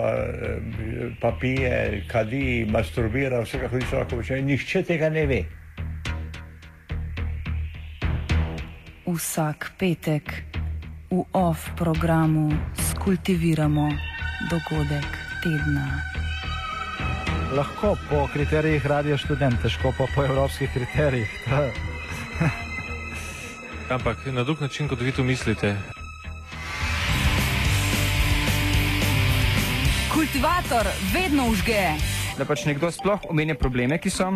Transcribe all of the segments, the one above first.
Pa, pa pije, kadi, masturbira, vse kako se lahko počne. Nihče tega ne ve. Vsak petek v off programu skultiviramo dogodek tedna. Lahko po kriterijih radio študent, težko pa po evropskih kriterijih. Ampak na drug način, kot vi to mislite. Kultivator vedno užge. Da pač nekdo sploh omenja probleme, ki so,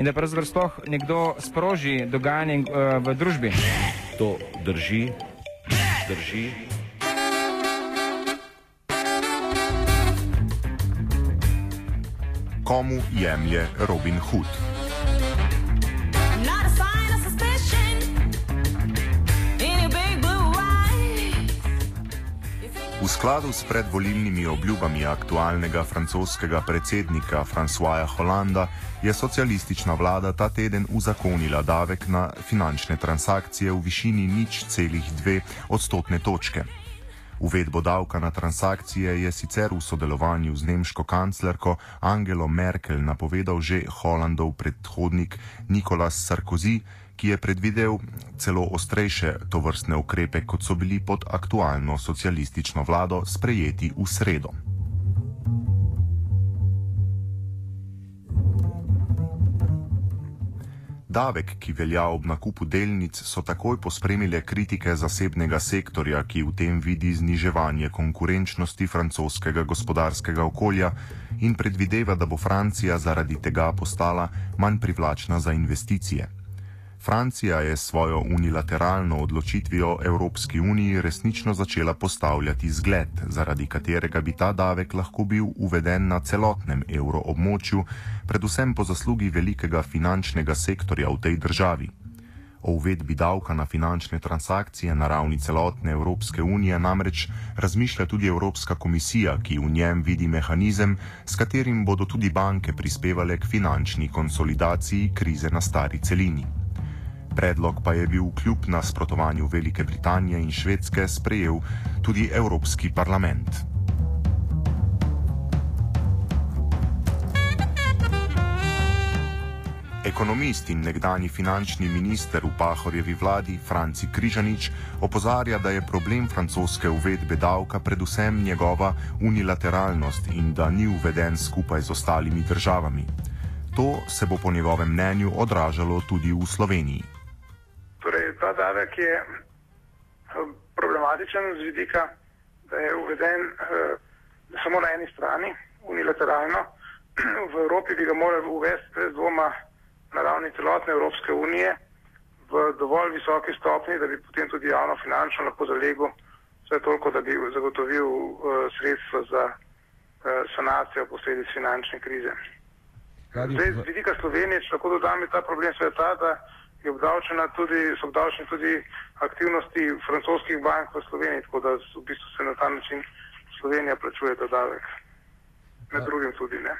in da pravzaprav sploh nekdo sproži dogajanje uh, v družbi. To drži, drži. Komu jemlje Robin Hood? V skladu s predvolilnimi obljubami aktualnega francoskega predsednika Françoisa Hollanda je socialistična vlada ta teden uzakonila davek na finančne transakcije v višini nič celih dve odstotne točke. Uvedbo davka na transakcije je sicer v sodelovanju z nemško kanclerko Angelo Merkel napovedal že Hollandov predhodnik Nikolas Sarkozy, ki je predvidel celo ostrejše tovrstne ukrepe, kot so bili pod aktualno socialistično vlado sprejeti v sredo. Davek, ki velja ob nakupu delnic, so takoj pospremile kritike zasebnega sektorja, ki v tem vidi zniževanje konkurenčnosti francoskega gospodarskega okolja in predvideva, da bo Francija zaradi tega postala manj privlačna za investicije. Francija je svojo unilateralno odločitvijo Evropski uniji resnično začela postavljati zgled, zaradi katerega bi ta davek lahko bil uveden na celotnem evroobmočju, predvsem po zaslugi velikega finančnega sektorja v tej državi. O uvedbi davka na finančne transakcije na ravni celotne Evropske unije namreč razmišlja tudi Evropska komisija, ki v njem vidi mehanizem, s katerim bodo tudi banke prispevale k finančni konsolidaciji krize na stari celini. Predlog pa je bil kljub nasprotovanju Velike Britanije in Švedske sprejel tudi Evropski parlament. Ekonomist in nekdani finančni minister v Pahorjevi vladi Franci Križanič opozarja, da je problem francoske uvedbe davka predvsem njegova unilateralnost in da ni uveden skupaj z ostalimi državami. To se bo po njegovem mnenju odražalo tudi v Sloveniji. Davek je problematičen z vidika, da je uveden eh, samo na eni strani, unilateralno. V Evropi bi ga morali uvesti brez dvoma na ravni celotne Evropske unije v dovolj visoki stopni, da bi potem tudi javno finančno lahko zalegel vse toliko, da bi zagotovil uh, sredstva za uh, sanacijo posledic finančne krize. Zdaj, z vidika Slovenije, če lahko dodam, je ta problem sve ta, da je obdavčena tudi, so obdavčene tudi aktivnosti francoskih bank v Sloveniji, tako da v bistvu se na ta način Slovenija plačuje ta davek. Med drugim tudi ne.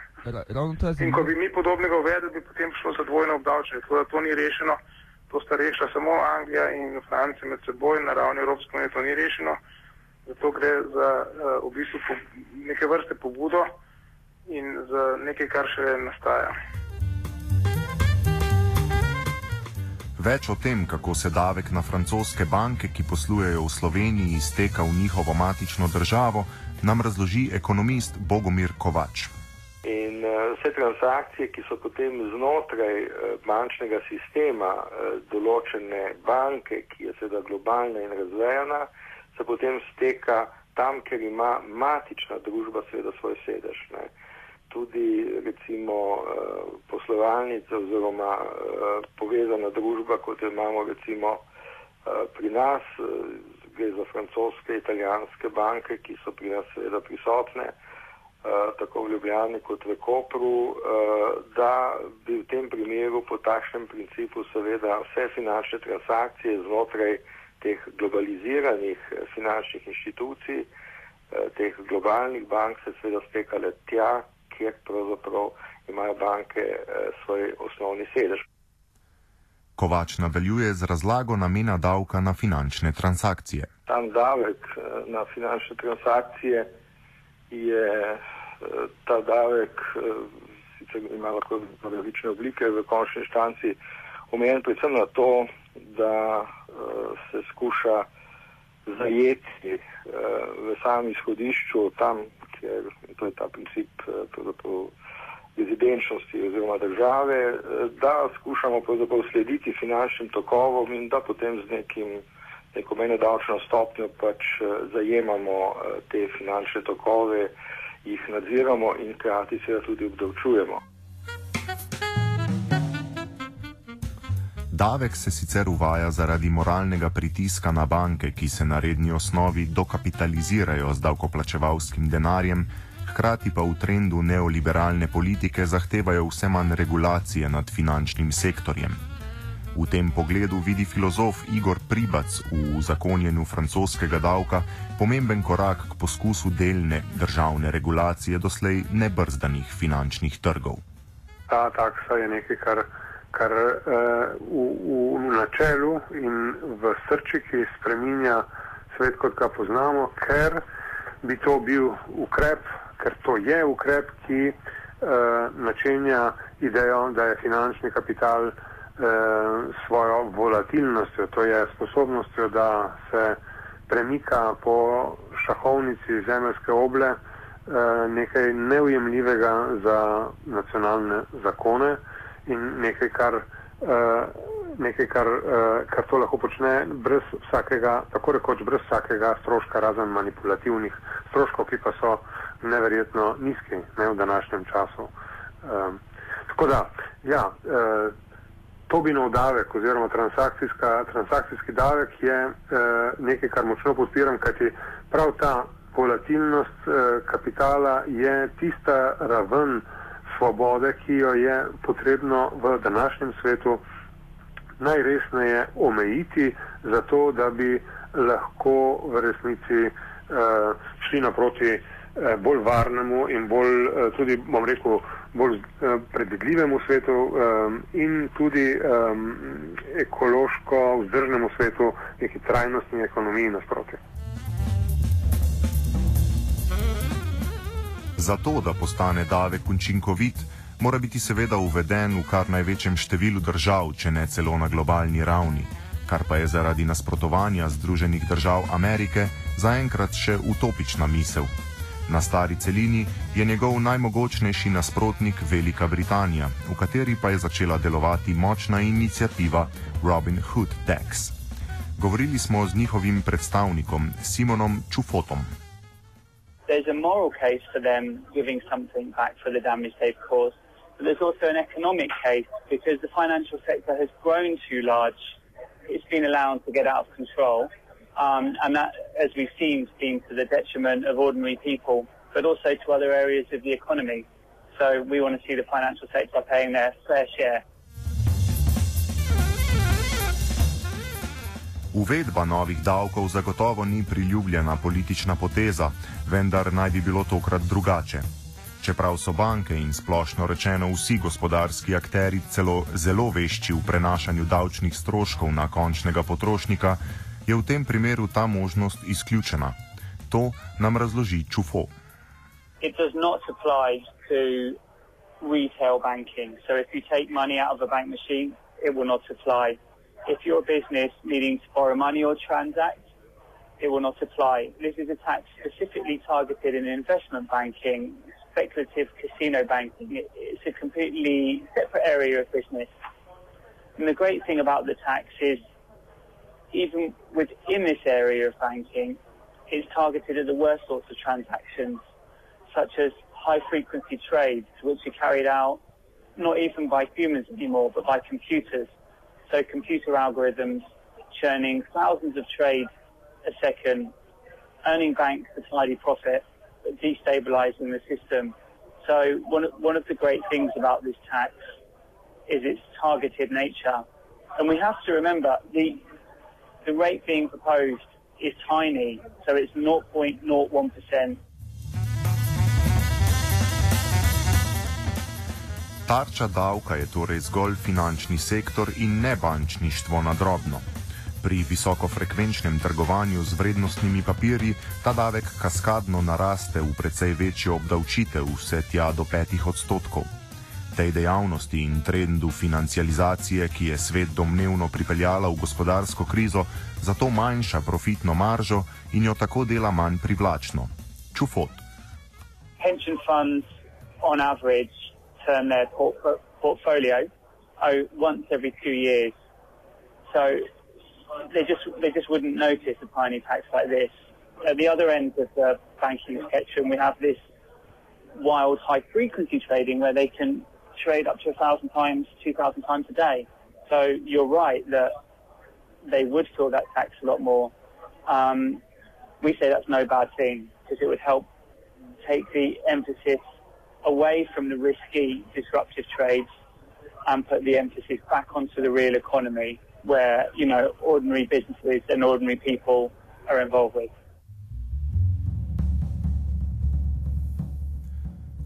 In ko bi mi podobnega uvedli, bi potem šlo za dvojno obdavčenje. Tako da to ni rešeno, to sta rešila samo Anglija in Francija med seboj, na ravni Evropske unije to ni rešeno. Zato gre za uh, v bistvu po, neke vrste pobudo in za nekaj, kar še nastaja. Več o tem, kako se davek na francoske banke, ki poslujejo v Sloveniji, izteka v njihovo matično državo, nam razloži ekonomist Bogomir Kovač. In uh, vse transakcije, ki so potem znotraj uh, bančnega sistema uh, določene banke, ki je seveda globalna in razvejana, se potem steka tam, ker ima matična družba seveda svoj sedež. Ne. Tudi recimo uh, poslovalnice oziroma uh, povezana družba, kot jo imamo recimo uh, pri nas, gre za francoske, italijanske banke, ki so pri nas seveda prisotne. tako v Ljubljani kot v Kopru, da bi v tem primeru po takšnem principu seveda vse finančne transakcije znotraj teh globaliziranih finančnih inštitucij, teh globalnih bank se seveda stekale tja, kjer pravzaprav imajo banke svoj osnovni sedež. Kovač nadaljuje z razlago namena davka na finančne transakcije. Tam davek na finančne transakcije je ta davek, sicer ima lahko različne oblike, v končni inštanci omejen predvsem na to, da se skuša zajeti v samem izhodišču, tam, kjer to je ta princip rezidenčnosti oziroma države, da skušamo slediti finančnim tokovom in da potem z nekim neko mene davčno stopnjo pač zajemamo te finančne tokove, jih nadziramo in hkrati seveda tudi obdavčujemo. Davek se sicer uvaja zaradi moralnega pritiska na banke, ki se na redni osnovi dokapitalizirajo z davkoplačevalskim denarjem, hkrati pa v trendu neoliberalne politike zahtevajo vse manj regulacije nad finančnim sektorjem. V tem pogledu vidi filozof Igor Pribac v zakonjenju francoskega davka pomemben korak k poskusu delne državne regulacije doslej nebrzdanih finančnih trgov. Ta taksa je nekaj, kar, kar uh, v, v načelu in v srčiki spreminja svet, kot ga poznamo, ker bi to bil ukrep, ker to je ukrep, ki uh, načenja idejo, da je finančni kapital svojo volatilnostjo, to je sposobnostjo, da se premika po šahovnici zemeljske oble, nekaj neujemljivega za nacionalne zakone in nekaj, kar, nekaj, kar, kar to lahko počne brez vsakega, tako rekoč brez vsakega stroška, razen manipulativnih stroškov, ki pa so neverjetno nizki ne, v današnjem času. Tako da, ja, Tobinov davek oziroma transakcijski davek je eh, nekaj, kar močno podpiram, kajti prav ta volatilnost eh, kapitala je tista raven svobode, ki jo je potrebno v današnjem svetu najresneje omejiti, zato da bi lahko v resnici eh, šli naproti eh, bolj varnemu in bolj, eh, tudi, bom rekel, bolj uh, predvidljivemu svetu um, in tudi um, ekološko vzdržnemu svetu, neki trajnostni ekonomiji nasprotje. Zato, da postane davek učinkovit, mora biti seveda uveden v kar največjem številu držav, če ne celo na globalni ravni, kar pa je zaradi nasprotovanja Združenih držav Amerike zaenkrat še utopična misel. Na stari celini je njegov najmogočnejši nasprotnik Velika Britanija, v kateri pa je začela delovati močna inicijativa Robin Hood Tax. Govorili smo z njihovim predstavnikom Simonom Čufotom. There's a moral case for them giving something back for the damage they've caused, but there's also an economic case because the financial sector has grown too large. It's been allowed to get out of control. Um, and that, as we've seen, has been to the detriment of ordinary people, but also to other areas of the economy. So we want to see the financial sector paying their fair share. Uvedba novih davkov zagotovo ni priljubljena politična poteza, vendar naj bi bilo tokrat drugače. Čeprav so banke in splošno rečeno vsi gospodarski akteri celo zelo vešči v prenašanju davčnih stroškov na končnega potrošnika, je v tem primeru ta možnost izključena. To nam razloži Čufo. It does not apply to retail banking. So if you take money out of a bank machine, it will not apply. If you're business needing to borrow money or transact, it will not apply. This is a tax specifically targeted in investment banking, speculative casino banking. It's a completely separate area of business. And the great thing about the tax is even within this area of banking, it's targeted at the worst sorts of transactions, such as high frequency trades, which are carried out not even by humans anymore, but by computers. So computer algorithms churning thousands of trades a second, earning banks a tidy profit, but destabilizing the system. So one, one of the great things about this tax is its targeted nature. And we have to remember the, the rate being proposed is tiny, so it's 0.01%. Tarča davka je torej zgolj finančni sektor in ne bančništvo na drobno. Pri visokofrekvenčnem trgovanju z vrednostnimi papirji ta davek kaskadno naraste v precej večjo obdavčitev, vse tja do petih odstotkov. Tej dejavnosti in trendu financializacije, ki je svet domnevno pripeljala v gospodarsko krizo, zato manjša profitno maržo in jo tako dela manj privlačno. Čufot. Pension funds, on average, turn their port- portfolio oh, once every two years. So they just they just wouldn't notice a tiny tax like this. At the other end of the banking spectrum, we have this wild high frequency trading where they can trade up to a thousand times, two thousand times a day. So you're right that they would feel that tax a lot more. Um, we say that's no bad thing because it would help take the emphasis away from the risky, disruptive trades and put the emphasis back onto the real economy where, you know, ordinary businesses and ordinary people are involved with.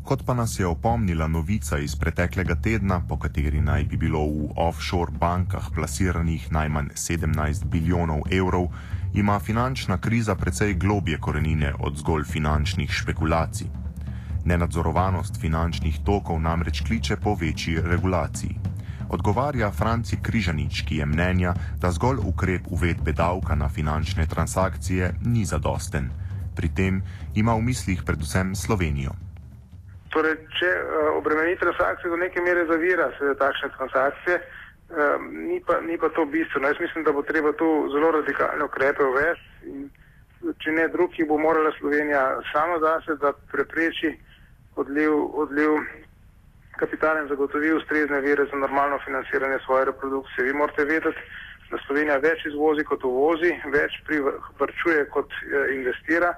Kot pa nas je opomnila novica iz preteklega tedna, po kateri naj bi bilo v offshore bankah plasiranih najmanj 17 bilijonov evrov, ima finančna kriza precej globje korenine od zgolj finančnih špekulacij. Nenadzorovanost finančnih tokov namreč kliče po večji regulaciji. Odgovarja Franci Križanič, ki je mnenja, da zgolj ukrep uvedbe davka na finančne transakcije ni zadosten. Pri tem ima v mislih predvsem Slovenijo. Torej, če uh, obremeni transakcije do neke mere zavira se takšne transakcije, um, ni, pa, ni pa to bistveno. Jaz mislim, da bo treba tu zelo radikalne ukrepe uvesti in če ne drugi, bo morala Slovenija sama zase, da prepreči odliv, odliv kapitala in zagotovi ustrezne vire za normalno financiranje svoje reprodukcije. Vi morate vedeti, da Slovenija več izvozi kot uvozi, več privrčuje kot uh, investira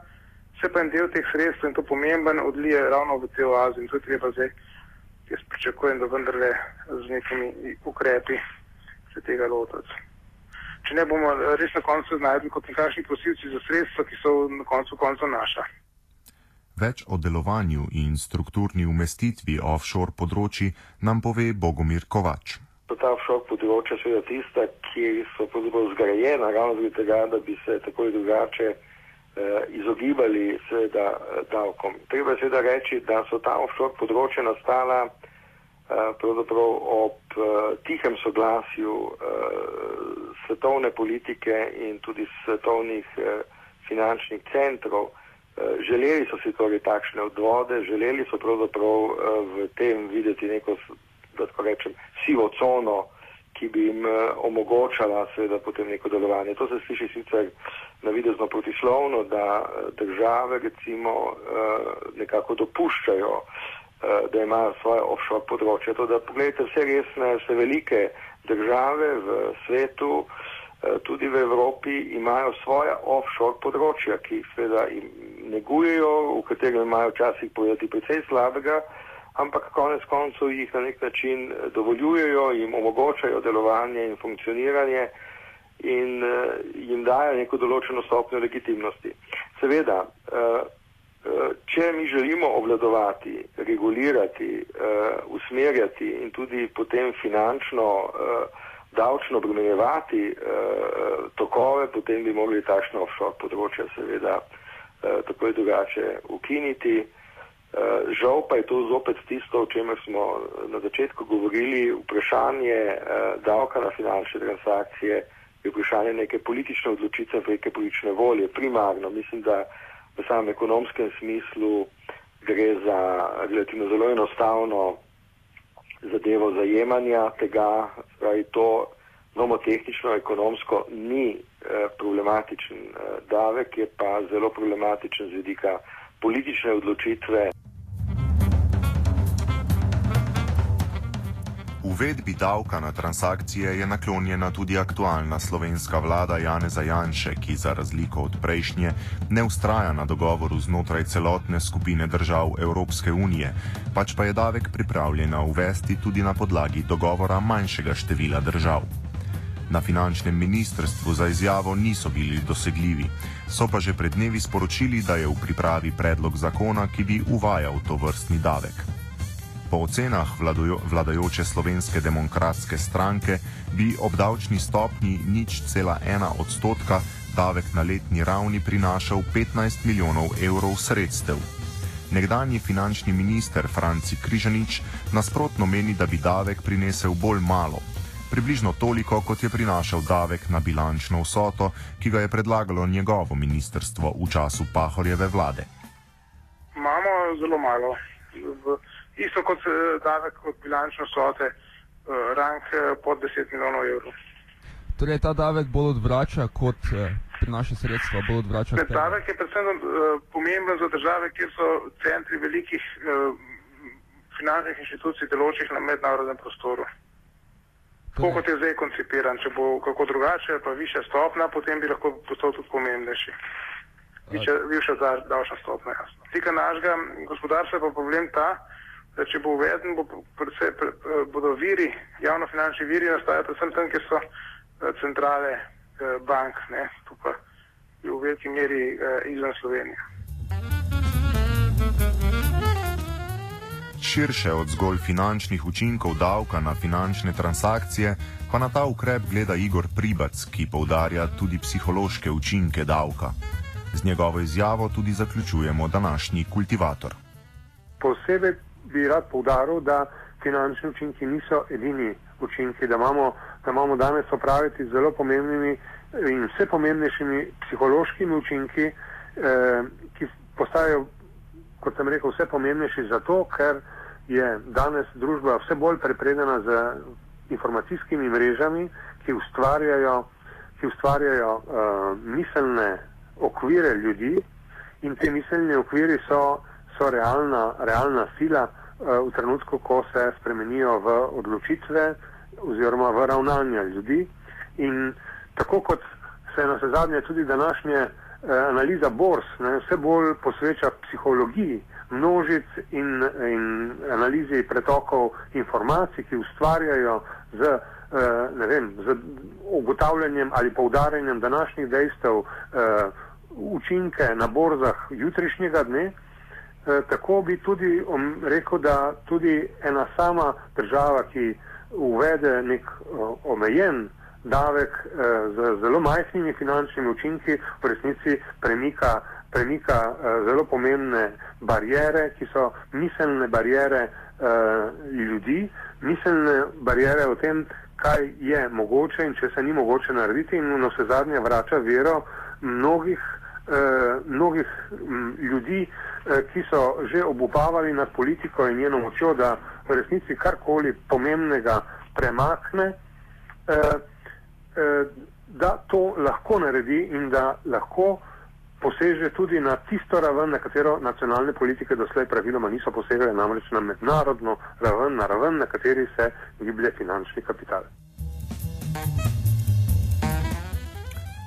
se pa en del teh sredstev in to pomemben odlije ravno v te oaze in to je treba zdaj, jaz pričakujem, da vendarle z nekimi ukrepi se tega lotiti. Če ne bomo res na koncu znajdli kot nekakšni prosilci za sredstva, ki so na koncu konca naša. Več o delovanju in strukturni umestitvi offshore področji nam pove Bogomir Kovač. Ta offshore področja so tista, ki so zgrajena ravno zaradi tega, da bi se tako in drugače izogibali seveda davkom. Treba seveda reči, da so ta offshore področja nastala pravzaprav ob tihem soglasju svetovne politike in tudi svetovnih finančnih centrov. Želeli so si torej takšne odvode, želeli so pravzaprav v tem videti neko, da tako rečem, sivo cono, ki bi jim omogočala seveda potem neko delovanje. To se sliši sicer navidezno protislovno, da države recimo nekako dopuščajo, da imajo svoje offshore področje. To, da pogledajte vse resne, vse velike države v svetu, tudi v Evropi, imajo svoja offshore področja, ki seveda negujejo, v katerem imajo včasih povedati precej slabega, ampak konec koncev jih na nek način dovoljujejo, jim omogočajo delovanje in funkcioniranje in uh, jim dajo neko določeno stopnjo legitimnosti. Seveda, uh, uh, če mi želimo obvladovati, regulirati, uh, usmerjati in tudi potem finančno, uh, davčno obremenjevati uh, tokove, potem bi mogli takšno offshore področje seveda uh, tako in drugače ukiniti. Uh, žal pa je to zopet tisto, o čemer smo na začetku govorili, vprašanje uh, davka na finančne transakcije, je vprašanje neke politične odločitve, neke politične volje. Primarno mislim, da v samem ekonomskem smislu gre za relativno zelo enostavno zadevo zajemanja tega, pravi to nomotehnično, ekonomsko ni eh, problematičen eh, davek, je pa zelo problematičen z vidika politične odločitve. Uvedbi davka na transakcije je naklonjena tudi aktualna slovenska vlada Janeza Janše, ki za razliko od prejšnje ne ustraja na dogovoru znotraj celotne skupine držav Evropske unije, pač pa je davek pripravljena uvesti tudi na podlagi dogovora manjšega števila držav. Na finančnem ministrstvu za izjavo niso bili dosegljivi, so pa že pred dnevi sporočili, da je v pripravi predlog zakona, ki bi uvajal to vrstni davek. Po ocenah vladajo, vladajoče slovenske demokratske stranke bi ob davčni stopni nič cela ena odstotka davek na letni ravni prinašal 15 milijonov evrov sredstev. Nekdanji finančni minister Franci Križanič nasprotno meni, da bi davek prinesel bolj malo, približno toliko, kot je prinašal davek na bilančno vsoto, ki ga je predlagalo njegovo ministrstvo v času Pahorjeve vlade. Imamo zelo malo. Isto kot eh, davek od bilančne vsote, eh, rank eh, pod 10 milijonov evrov. Torej, ta davek bolj odvrača, kot prinaša sredstva, bolj odvrača. Ne, davek je predvsem uh, pomemben za države, kjer so centri velikih uh, finančnih inštitucij deločih na mednarodnem prostoru. Tako kot je zdaj koncipiran, če bo kako drugače, pa više stopna, potem bi lahko postal tudi pomembnejši. Višja, višja davčna stopna, jasno. Tika našega gospodarstva je pa problem ta, da če bo uveden, bo predvsej, pre, bodo viri, javnofinančni viri nastajati predvsem tam, kjer so centrale bank, ne, tu pa je v veliki meri izven Slovenije. Širše od zgolj finančnih učinkov davka na finančne transakcije, pa na ta ukrep gleda Igor Pribac, ki poudarja tudi psihološke učinke davka. Z njegovo izjavo tudi zaključujemo današnji kultivator. Posebej bi rad poudaril, da finančni učinki niso edini učinki, da imamo, da imamo danes opraviti z zelo pomembnimi in vse pomembnejšimi psihološkimi učinki, eh, ki postajajo, kot sem rekel, vse pomembnejši zato, ker je danes družba vse bolj prepredena z informacijskimi mrežami, ki ustvarjajo, ki ustvarjajo uh, miselne okvire ljudi in te miselne okviri so, so realna, realna sila uh, v trenutku, ko se spremenijo v odločitve oziroma v ravnanja ljudi. In tako kot se na vse zadnje tudi današnje uh, analiza bors ne, vse bolj posveča psihologiji, množic in, in analizi pretokov informacij, ki ustvarjajo z, eh, vem, z ugotavljanjem ali poudarjanjem današnjih dejstev eh, učinke na borzah jutrišnjega dne. Eh, tako bi tudi rekel, da tudi ena sama država, ki uvede nek omejen davek z zelo majhnimi finančnimi učinki, v resnici premika premika uh, zelo pomembne barijere, ki so miselne barijere uh, ljudi, miselne barijere o tem, kaj je mogoče in če se ni mogoče narediti in na vse zadnje vrača vero mnogih, uh, mnogih m, ljudi, uh, ki so že obupavali nad politiko in njeno močjo, da v resnici karkoli pomembnega premakne. Uh, da to lahko naredi in da lahko poseže tudi na tisto raven, na katero nacionalne politike doslej praviloma niso posegale, namreč na mednarodno raven, na raven, na kateri se giblje finančni kapital.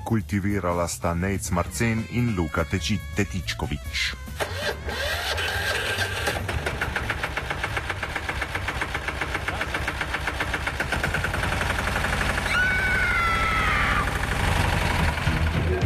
Kultivirala sta Nec Marcen in Luka Teči Tetičkovič.